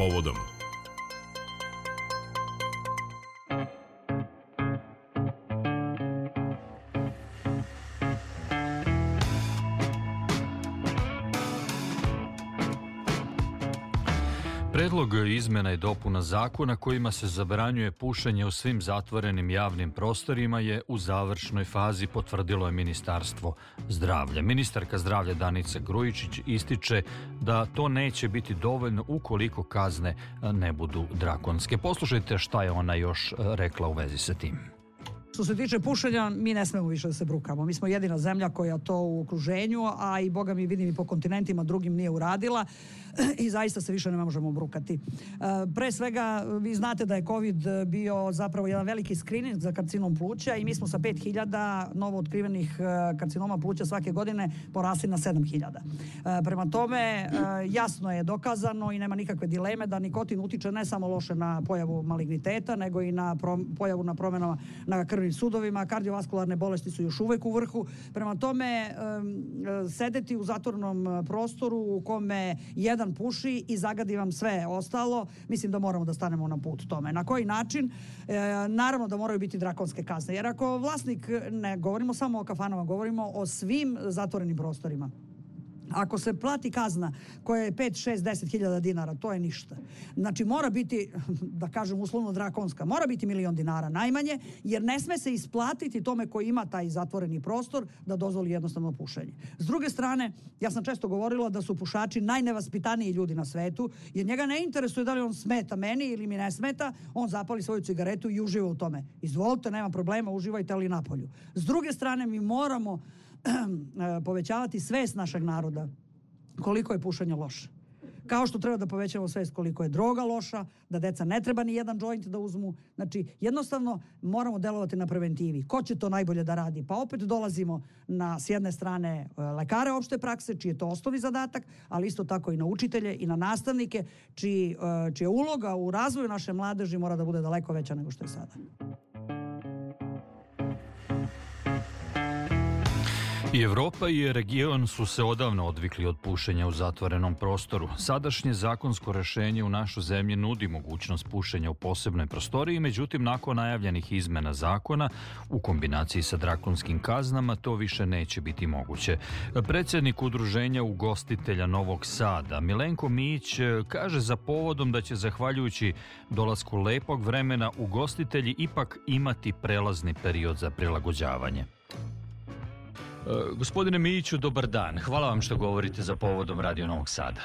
povodom. Predlog izmena i dopuna zakona kojima se zabranjuje pušenje u svim zatvorenim javnim prostorima je u završnoj fazi, potvrdilo je Ministarstvo zdravlja. Ministarka zdravlja Danica Grujičić ističe da to neće biti dovoljno ukoliko kazne ne budu drakonske. Poslušajte šta je ona još rekla u vezi sa tim. Što se tiče pušenja, mi ne smemo više da se brukamo. Mi smo jedina zemlja koja to u okruženju, a i boga mi vidim i po kontinentima drugim nije uradila i zaista se više ne možemo brukati. E, pre svega, vi znate da je COVID bio zapravo jedan veliki screening za karcinom pluća i mi smo sa 5000 novo otkrivenih e, karcinoma pluća svake godine porasli na 7000. E, prema tome, jasno je dokazano i nema nikakve dileme da nikotin utiče ne samo loše na pojavu maligniteta, nego i na pojavu na promenama na krvnim sudovima, kardiovaskularne bolesti su još uvek u vrhu. Prema tome, sedeti u zatvornom prostoru u kome jedan jedan puši i zagadi vam sve ostalo, mislim da moramo da stanemo na put tome. Na koji način? E, naravno da moraju biti drakonske kazne, jer ako vlasnik, ne govorimo samo o kafanama, govorimo o svim zatvorenim prostorima Ako se plati kazna koja je 5, 6, 10 hiljada dinara, to je ništa. Znači mora biti, da kažem uslovno drakonska, mora biti milion dinara najmanje, jer ne sme se isplatiti tome koji ima taj zatvoreni prostor da dozvoli jednostavno pušenje. S druge strane, ja sam često govorila da su pušači najnevaspitaniji ljudi na svetu, jer njega ne interesuje da li on smeta meni ili mi ne smeta, on zapali svoju cigaretu i uživa u tome. Izvolite, nema problema, uživajte ali napolju. S druge strane, mi moramo povećavati svest našeg naroda koliko je pušenje loše. Kao što treba da povećamo svest koliko je droga loša, da deca ne treba ni jedan joint da uzmu. Znači, jednostavno moramo delovati na preventivi. Ko će to najbolje da radi? Pa opet dolazimo na, s jedne strane, e, lekare opšte prakse, čiji je to osnovni zadatak, ali isto tako i na učitelje i na nastavnike, čiji, e, čija uloga u razvoju naše mladeži mora da bude daleko veća nego što je sada. I Evropa i region su se odavno odvikli od pušenja u zatvorenom prostoru. Sadašnje zakonsko rešenje u našoj zemlji nudi mogućnost pušenja u posebnoj prostoriji, međutim nakon najavljenih izmena zakona u kombinaciji sa drakonskim kaznama to više neće biti moguće. Predsednik udruženja ugostitelja Novog Sada Milenko Mić kaže za povodom da će zahvaljujući dolasku lepog vremena ugostitelji ipak imati prelazni period za prilagođavanje. E, gospodine Mijiću, dobar dan. Hvala vam što govorite za povodom Radio Novog Sada.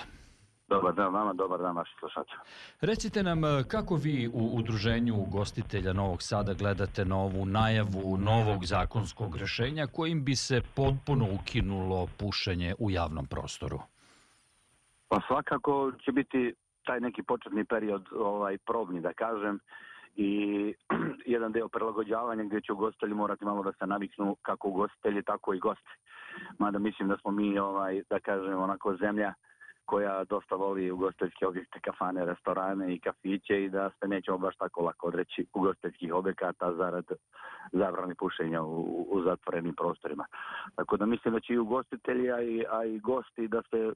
Dobar dan vama, dobar dan vaši slušači. Recite nam e, kako vi u udruženju gostitelja Novog Sada gledate na ovu najavu novog zakonskog rešenja kojim bi se potpuno ukinulo pušenje u javnom prostoru? Pa svakako će biti taj neki početni period ovaj probni da kažem i jedan deo prilagođavanja gdje će ugostitelji morati malo da se naviknu kako ugostitelji tako i gosti. Mada mislim da smo mi ovaj da kažem onako zemlja koja dosta voli ugostiteljske objekte, kafane, restorane i kafiće i da se nećemo baš tako lako odreći ugostiteljskih objekata zarad zabrani pušenja u, u zatvorenim prostorima. Tako da mislim da će i ugostitelji, a i, a i gosti da se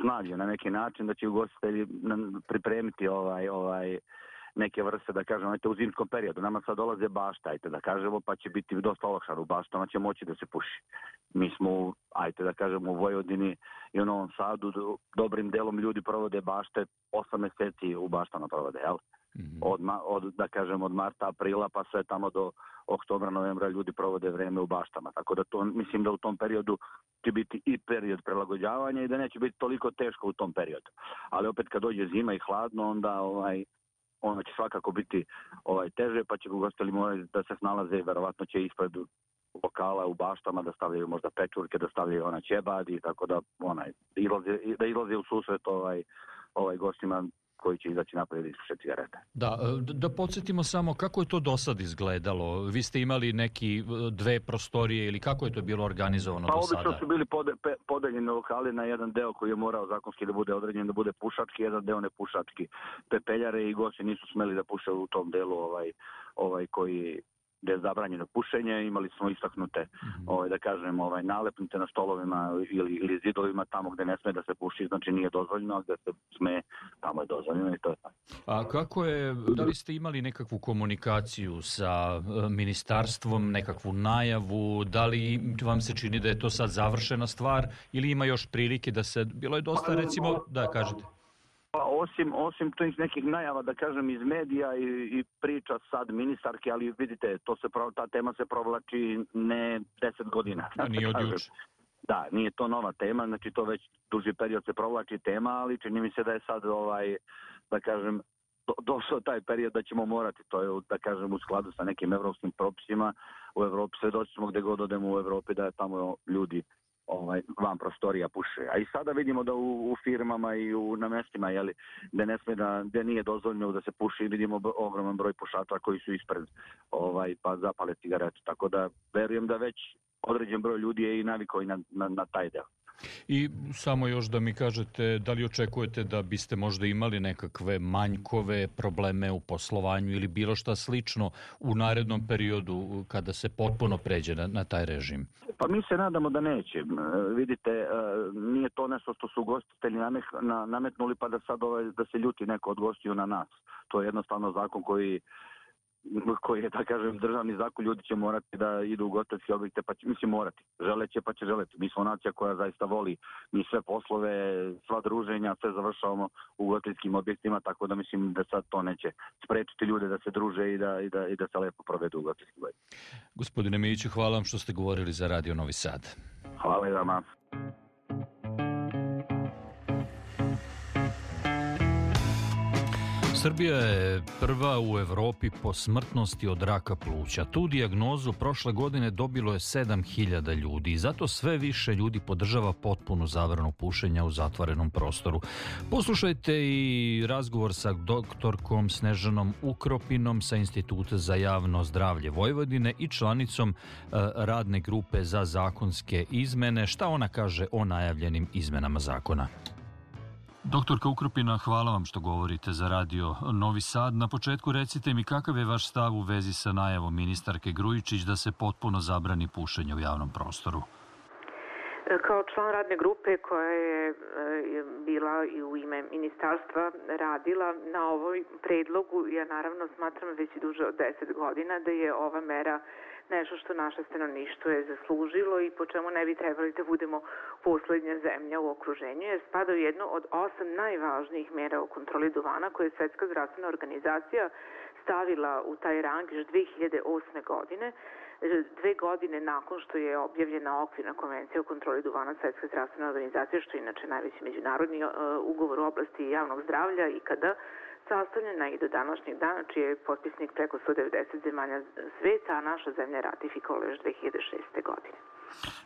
snađe na neki način, da će ugostitelji pripremiti ovaj, ovaj, neke vrste, da kažemo, ajte u zimskom periodu. Nama sad dolaze bašta, ajte da kažemo, pa će biti dosta olakšano u baštama, će moći da se puši. Mi smo, ajte da kažemo, u Vojvodini i u Novom Sadu, dobrim delom ljudi provode bašte, 8 meseci u baštama provode, jel? Mm -hmm. od, od, da kažem, od marta, aprila, pa sve tamo do oktobra, novembra ljudi provode vreme u baštama. Tako da to, mislim da u tom periodu će biti i period prelagođavanja i da neće biti toliko teško u tom periodu. Ali opet kad dođe zima i hladno, onda ovaj, ono će svakako biti ovaj teže, pa će ugostitelji morati da se snalaze, verovatno će ispred lokala u baštama da stavljaju možda pečurke, da stavljaju ona ćebadi, tako da onaj, ilaze, da ilaze u susret ovaj, ovaj gostima koji će izaći napred i ispuše cigarete. Da, e, da podsjetimo samo kako je to do sad izgledalo. Vi ste imali neki e, dve prostorije ili kako je to bilo organizovano pa, do sada? Pa obično su bili pode, pe, podeljeni lokali na jedan deo koji je morao zakonski da bude određen, da bude pušački, jedan deo ne pušački. Pepeljare i gosti nisu smeli da puše u tom delu ovaj, ovaj koji gde je zabranjeno pušenje, imali smo istaknute, mm -hmm. ovaj, da kažem, ovaj, nalepnice na stolovima ili, ili zidovima tamo gde ne sme da se puši, znači nije dozvoljeno, gde se sme, tamo je dozvoljeno i to je tako. A kako je, da li ste imali nekakvu komunikaciju sa e, ministarstvom, nekakvu najavu, da li vam se čini da je to sad završena stvar ili ima još prilike da se, bilo je dosta recimo, da kažete. Pa osim, osim tih nekih najava, da kažem, iz medija i, i priča sad ministarke, ali vidite, to se, ta tema se provlači ne 10 godina. A nije od juče. Da, nije to nova tema, znači to već duži period se provlači tema, ali čini mi se da je sad ovaj, da kažem, do, došao taj period da ćemo morati, to je da kažem u skladu sa nekim evropskim propisima, u Evropi svedoći smo gde god odemo u Evropi da je tamo ljudi ovaj, van prostorija puše. A i sada vidimo da u, u firmama i u, na mestima jeli, gde, ne sme da, gde nije dozvoljeno da se puši, vidimo ogroman broj pušača koji su ispred ovaj, pa zapale cigaretu. Tako da verujem da već određen broj ljudi je i navikao i na, na, na taj deo. I samo još da mi kažete, da li očekujete da biste možda imali nekakve manjkove, probleme u poslovanju ili bilo šta slično u narednom periodu kada se potpuno pređe na, na taj režim? Pa mi se nadamo da neće. Vidite, nije to nešto što su gostitelji nametnuli pa da sad ovaj, da se ljuti neko od gostiju na nas. To je jednostavno zakon koji koji je, da kažem, državni zakon, ljudi će morati da idu u gotovski objekte, pa će, mislim, morati. Želeće, pa će želeti. Mi smo nacija koja zaista voli. Mi sve poslove, sva druženja, sve završavamo u gotovskim objektima, tako da mislim da sad to neće sprečiti ljude da se druže i da, i da, i da se lepo provedu u gotovskim objektima. Gospodine Mijiću, hvala vam što ste govorili za Radio Novi Sad. Hvala i vama. Srbija je prva u Evropi po smrtnosti od raka pluća. Tu dijagnozu prošle godine dobilo je 7000 ljudi i zato sve više ljudi podržava potpunu zabranu pušenja u zatvorenom prostoru. Poslušajte i razgovor sa doktorkom Snežanom Ukropinom sa Instituta za javno zdravlje Vojvodine i članicom e, radne grupe za zakonske izmene. Šta ona kaže o najavljenim izmenama zakona? Doktorka Ukropina, hvala vam što govorite za radio Novi Sad. Na početku recite mi kakav je vaš stav u vezi sa najavom ministarke Grujičić da se potpuno zabrani pušenje u javnom prostoru? Kao član radne grupe koja je bila i u ime ministarstva radila na ovoj predlogu, ja naravno smatram već duže od 10 godina da je ova mera nešto što naše stanovništvo je zaslužilo i po čemu ne bi trebali da budemo poslednja zemlja u okruženju, jer spada u jednu od osam najvažnijih mera o kontroli duvana koje je Svetska zdravstvena organizacija stavila u taj rang još 2008. godine, dve godine nakon što je objavljena okvirna konvencija o kontroli duvana Svetske zdravstvene organizacije, što je inače najveći međunarodni uh, ugovor u oblasti javnog zdravlja i kada sastavljena i do današnjeg dana, čiji je potpisnik preko 190 zemalja sveta, a naša zemlja ratifikovala još 2006. godine.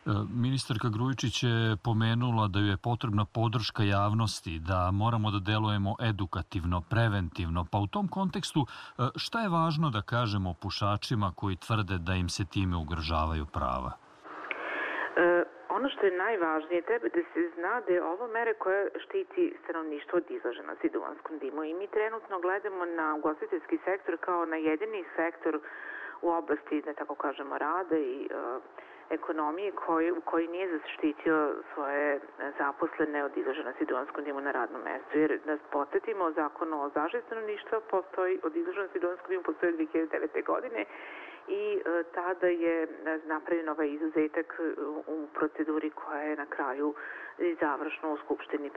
E, ministarka Grujičić je pomenula da je potrebna podrška javnosti, da moramo da delujemo edukativno, preventivno. Pa u tom kontekstu, e, šta je važno da kažemo pušačima koji tvrde da im se time ugrožavaju prava? E, ono što je najvažnije, treba da se zna da je ovo mere koja štiti stanovništvo od izloženosti duvanskom dimu i mi trenutno gledamo na ugostiteljski sektor kao na jedini sektor u oblasti, da tako kažemo, rada i uh, ekonomije koji, u koji nije zaštitio svoje zaposlene od izloženosti duvanskom dimu na radnom mestu. Jer da podsjetimo, zakon o zaštiti stanovništva postoji, od izloženosti duvanskom dimu postoji 2009. godine i e, tada je napravljen ovaj izuzetak u proceduri koja je na kraju završno u Skupštini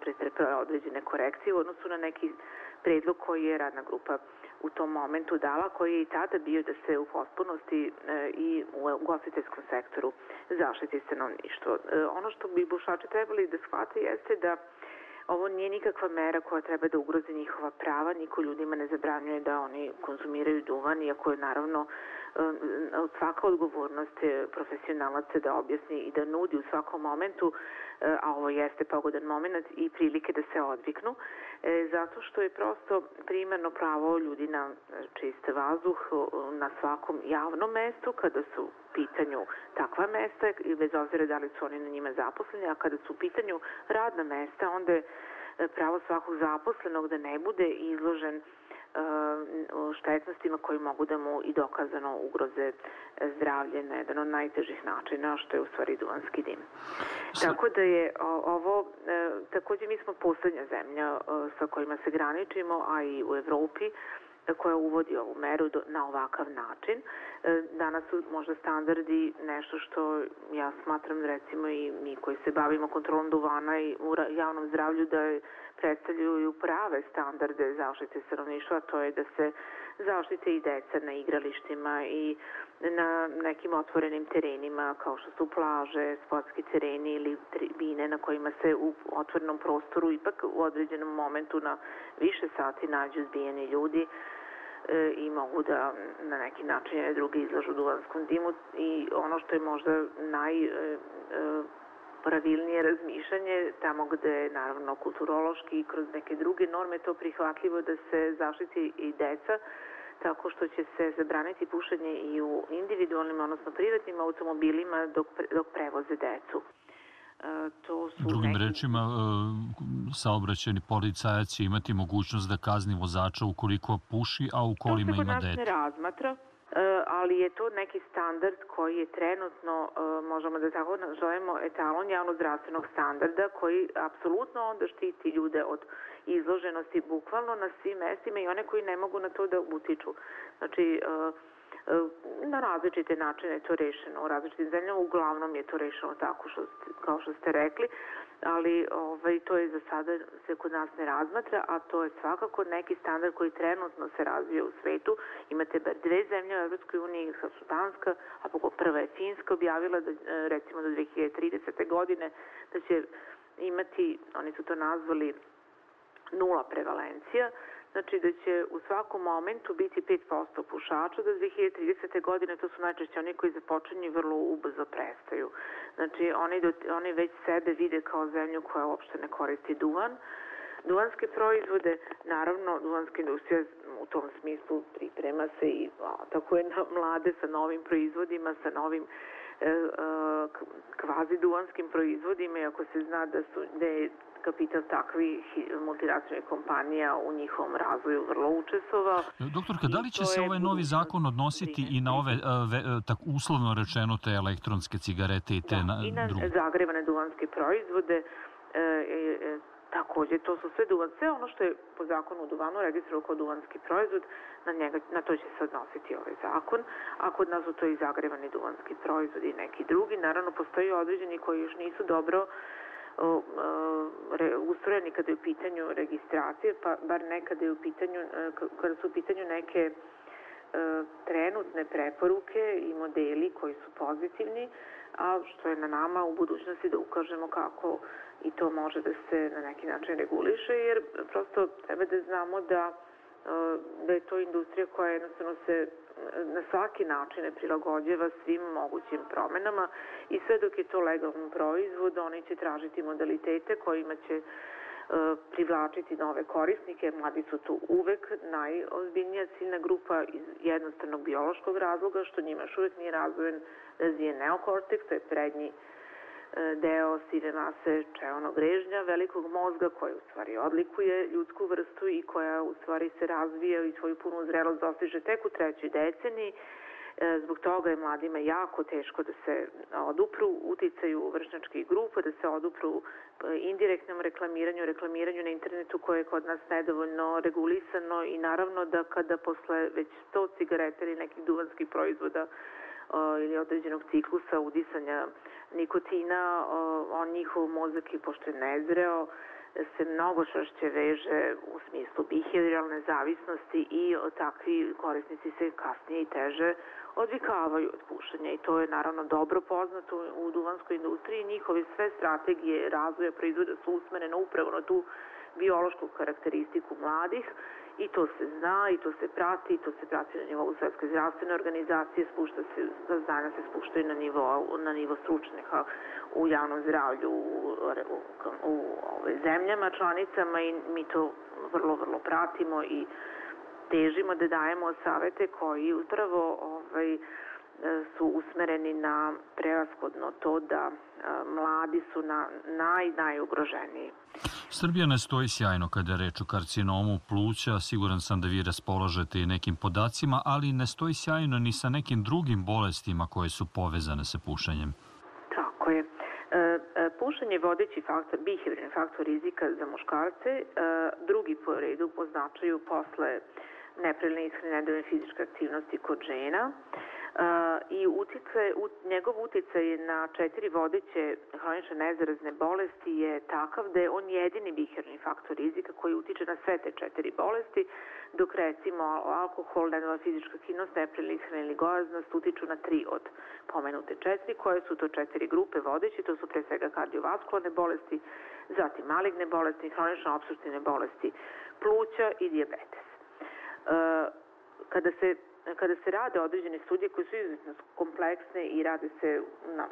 pretrpela određene korekcije u odnosu na neki predlog koji je radna grupa u tom momentu dala, koji je i tada bio da se u potpunosti e, i u ugostiteljskom sektoru zaštiti stanovništvo. E, ono što bi bušači trebali da shvate jeste da Ovo nije nikakva mera koja treba da ugrozi njihova prava, niko ljudima ne zabranjuje da oni konzumiraju duvan, iako je naravno svaka odgovornost profesionalaca da objasni i da nudi u svakom momentu, uh, a ovo jeste pogodan moment i prilike da se odviknu, e, zato što je prosto primarno pravo ljudi na čist vazduh na svakom javnom mestu kada su pitanju takva mesta i bez obzira da li su oni na njima zaposleni, a kada su u pitanju radna mesta, onda je e, pravo svakog zaposlenog da ne bude izložen štetnostima koji mogu da mu i dokazano ugroze zdravlje na jedan od najtežih načina, što je u stvari duvanski dim. Tako da je ovo, e, takođe mi smo poslednja zemlja e, sa kojima se graničimo, a i u Evropi, koja uvodi ovu meru na ovakav način. E, danas su možda standardi nešto što ja smatram recimo i mi koji se bavimo kontrolom duvana i u javnom zdravlju da predstavljaju prave standarde zaštite stanovništva, to je da se zaštite i deca na igralištima i na nekim otvorenim terenima kao što su plaže, sportski tereni ili tribine na kojima se u otvorenom prostoru ipak u određenom momentu na više sati nađu zbijeni ljudi i mogu da na neki način drugi izlažu duvanskom dimu i ono što je možda naj e, e, pravilnije razmišljanje, tamo gde je naravno kulturološki i kroz neke druge norme to prihvatljivo da se zaštiti i deca, tako što će se zabraniti pušenje i u individualnim, odnosno privatnim automobilima dok, dok prevoze decu. E, to su Drugim neki... rečima, e, saobraćeni policajac će imati mogućnost da kazni vozača ukoliko puši, a u kolima ima dete. To se kod nas ne razmatra. E, ali je to neki standard koji je trenutno, možemo da tako nazovemo, etalon javnozdravstvenog standarda koji apsolutno onda štiti ljude od izloženosti bukvalno na svim mestima i one koji ne mogu na to da utiču. Znači, na različite načine je to rešeno u različitim zemljama, uglavnom je to rešeno tako što, kao što ste rekli, ali ovaj, to je za sada se kod nas ne razmatra, a to je svakako neki standard koji trenutno se razvija u svetu. Imate bar dve zemlje u Evropskoj uniji, su Danska, a prva je Finska objavila da recimo do 2030. godine da će imati, oni su to nazvali nula prevalencija, znači da će u svakom momentu biti 5% pušača do 2030. godine, to su najčešće oni koji započinju i vrlo ubrzo prestaju. Znači oni, do, oni već sebe vide kao zemlju koja uopšte ne koristi duvan, duvanske proizvode, naravno duvanska industrija u tom smislu priprema se i tako je na mlade sa novim proizvodima, sa novim e, e, kvazi duvanskim proizvodima, ako se zna da su da je kapital takvih multinacionalnih kompanija u njihovom razvoju vrlo učestvovao. Doktorka, da li će se ovaj novi zakon odnositi i na ove, ve, tak uslovno rečeno, te elektronske cigarete i te da, na, i na druge? zagrevane duvanske proizvode, e, e, Takođe, to su sve duvan, sve ono što je po zakonu o duvanu registrovao kao duvanski proizvod, na, njega, na to će se odnositi ovaj zakon, a kod nas su to i zagrevani duvanski proizvodi i neki drugi. Naravno, postoji određeni koji još nisu dobro ustrojeni kada je u pitanju registracije, pa bar nekada je u pitanju, e, kada su u pitanju neke e, trenutne preporuke i modeli koji su pozitivni, a što je na nama u budućnosti da ukažemo kako i to može da se na neki način reguliše, jer prosto treba da znamo da, e, da je to industrija koja jednostavno se na svaki način ne prilagođava svim mogućim promenama i sve dok je to legalno proizvod, oni će tražiti modalitete kojima će e, privlačiti nove korisnike. Mladi su tu uvek najozbiljnija ciljna grupa iz jednostavnog biološkog razloga, što njima još uvek nije razvojen razvijen neokorteks, to je prednji deo sive mase čeonog režnja, velikog mozga koja u stvari odlikuje ljudsku vrstu i koja u stvari se razvija i svoju punu zrelost dostiže tek u trećoj deceniji. E, zbog toga je mladima jako teško da se odupru uticaju vršnjačkih grupa, da se odupru e, indirektnom reklamiranju, reklamiranju na internetu koje je kod nas nedovoljno regulisano i naravno da kada posle već 100 cigareta ili nekih duvanskih proizvoda ili određenog ciklusa udisanja nikotina, on njihov mozak je pošto je nezreo, se mnogo čvršće veže u smislu behavioralne zavisnosti i takvi korisnici se kasnije i teže odvikavaju od pušenja i to je naravno dobro poznato u duvanskoj industriji. Njihove sve strategije razvoja proizvoda su usmerene upravo na tu biološku karakteristiku mladih i to se zna i to se prati i to se prati na nivou Svetske zdravstvene organizacije, spušta se, znanja se spuštaju na nivo, na nivo stručnjaka u javnom zdravlju u, u, u ove, zemljama, članicama i mi to vrlo, vrlo pratimo i težimo da dajemo savete koji upravo ovaj, su usmereni na prevaskodno to da mladi su na naj, najugroženiji. Srbija ne stoji sjajno kada je reč o karcinomu pluća, siguran sam da vi raspolažete i nekim podacima, ali ne stoji sjajno ni sa nekim drugim bolestima koje su povezane sa pušenjem. Tako je. E, e, pušenje je vodeći faktor, bihevrini faktor rizika za muškarce, e, drugi po redu označaju posle nepravilne ishrane nedovoljne fizičke aktivnosti kod žena i utice, u, njegov uticaj na četiri vodeće hronične nezarazne bolesti je takav da je on jedini biherni faktor rizika koji utiče na sve te četiri bolesti, dok recimo alkohol, nedova fizička aktivnost, nepravilna ishrana ili gojaznost utiču na tri od pomenute četiri, koje su to četiri grupe vodeće, to su pre svega kardiovaskularne bolesti, zatim maligne bolesti, hronično obstruktivne bolesti pluća i diabetes. Kada se kada se rade određene studije koje su izuzetno kompleksne i rade se na,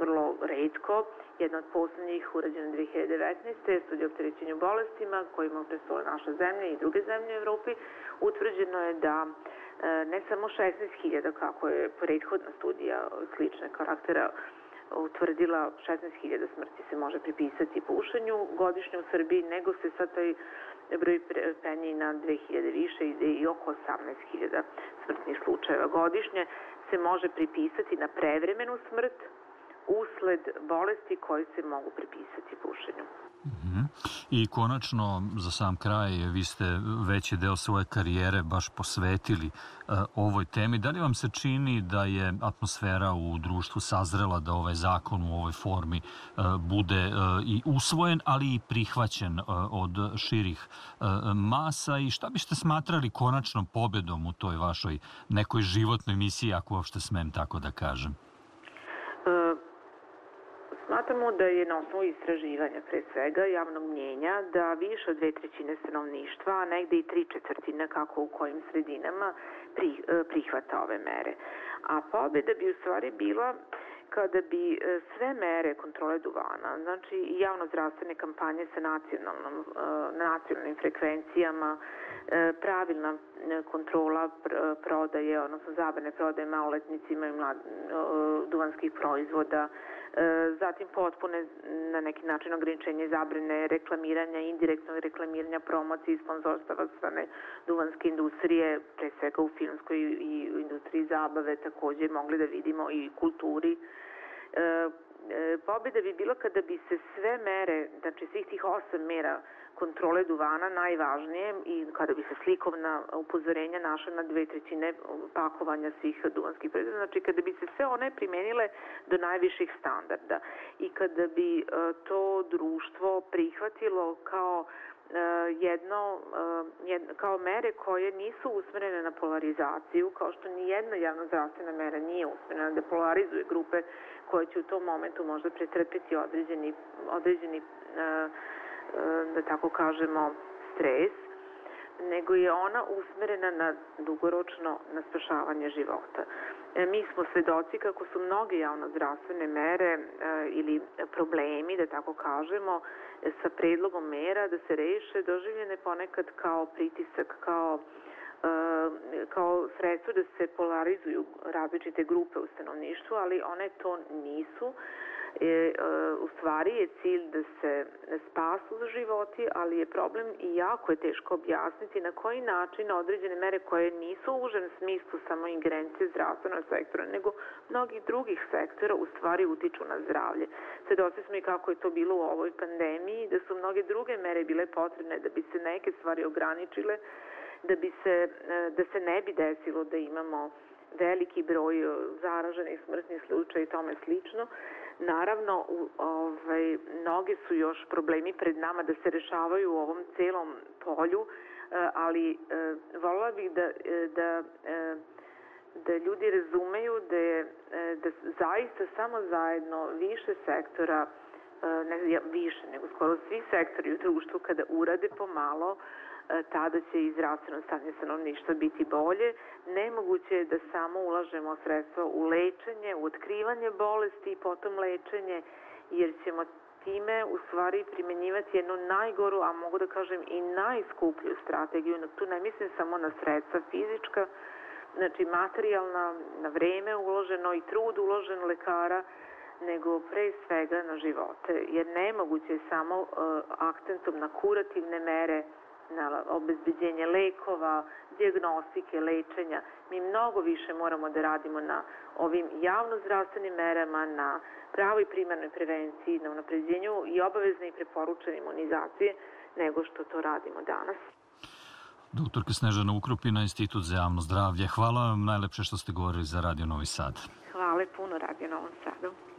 vrlo redko, jedna od poslednjih urađena 2019. je studija opterećenju bolestima kojima učestvovali naša zemlja i druge zemlje u Evropi. Utvrđeno je da e, ne samo 16.000 kako je prethodna studija slične karaktera utvrdila 16.000 smrti se može pripisati pušenju godišnje u Srbiji, nego se sad taj broj penji na 2000 više ide i oko 18.000 smrtnih slučajeva godišnje se može pripisati na prevremenu smrt usled bolesti koji se mogu pripisati pušenju. I konačno, za sam kraj, vi ste veći deo svoje karijere baš posvetili uh, ovoj temi. Da li vam se čini da je atmosfera u društvu sazrela da ovaj zakon u ovoj formi uh, bude uh, i usvojen, ali i prihvaćen od širih masa i šta biste smatrali konačnom pobedom u toj vašoj nekoj životnoj misiji, ako uopšte smem tako da kažem? Smatramo da je na osnovu istraživanja, pre svega javnog mnjenja, da više od dve trećine stanovništva, a negde i tri četvrtine kako u kojim sredinama e, prihvata ove mere. A pobeda bi u stvari bila kada bi e, sve mere kontrole duvana, znači i javno-zdravstvene kampanje sa nacionalnom, e, nacionalnim frekvencijama, pravilna kontrola prodaje, odnosno zabane prodaje maloletnicima i mlad, duvanskih proizvoda, zatim potpune na neki način ograničenje zabrane reklamiranja, indirektnog reklamiranja, promocije i sponzorstava strane duvanske industrije, pre svega u filmskoj i u industriji zabave takođe mogli da vidimo i kulturi. E, e, pobjeda bi bilo kada bi se sve mere, znači svih tih osam mera kontrole duvana najvažnije i kada bi se slikovna upozorenja našla na dve trećine pakovanja svih duvanskih proizvoda, znači kada bi se sve one primenile do najviših standarda. I kada bi e, to društvo prihvatilo kao e, jedno, e, jedno, kao mere koje nisu usmerene na polarizaciju, kao što ni jedna javna zdravstvena mera nije usmerena da polarizuje grupe koje će u tom momentu možda pretrpiti određeni, određeni uh, da tako kažemo, stres, nego je ona usmerena na dugoročno na spašavanje života. E, mi smo svedoci kako su mnoge javnozdravstvene mere e, ili problemi, da tako kažemo, sa predlogom mera da se reše doživljene ponekad kao pritisak, kao e, kao sredstvo da se polarizuju različite grupe u stanovništvu, ali one to nisu E, e, u stvari je cilj da se spasu životi, ali je problem i jako je teško objasniti na koji način određene mere koje nisu u užem smislu samo ingerencije zdravstvenog sektora, nego mnogih drugih sektora u stvari utiču na zdravlje. Svedoci smo i kako je to bilo u ovoj pandemiji, da su mnoge druge mere bile potrebne da bi se neke stvari ograničile, da bi se, e, da se ne bi desilo da imamo veliki broj zaraženih smrtnih slučaja i tome slično. Naravno, u, ovaj, mnogi su još problemi pred nama da se rešavaju u ovom celom polju, e, ali e, volila bih da, e, da, da ljudi razumeju da je da zaista samo zajedno više sektora ne više, nego skoro svi sektori u društvu kada urade pomalo, tada će i zdravstveno stanje stanovništva biti bolje. Nemoguće je da samo ulažemo sredstva u lečenje, u otkrivanje bolesti i potom lečenje, jer ćemo time u stvari primenjivati jednu najgoru, a mogu da kažem i najskuplju strategiju. Tu ne mislim samo na sredstva fizička, znači materijalna, na vreme uloženo i trud uložen lekara, nego pre svega na živote. Jer nemoguće je samo uh, akcentom na kurativne mere, na obezbeđenje lekova, diagnostike, lečenja. Mi mnogo više moramo da radimo na ovim javnozdravstvenim merama, na pravoj primarnoj prevenciji, na unapređenju i obavezne i preporučene imunizacije, nego što to radimo danas. Doktorka Snežana Ukrupina, Institut za javno zdravlje. Hvala vam najlepše što ste govorili za Radio Novi Sad. Hvala puno Radio Novom Sadu.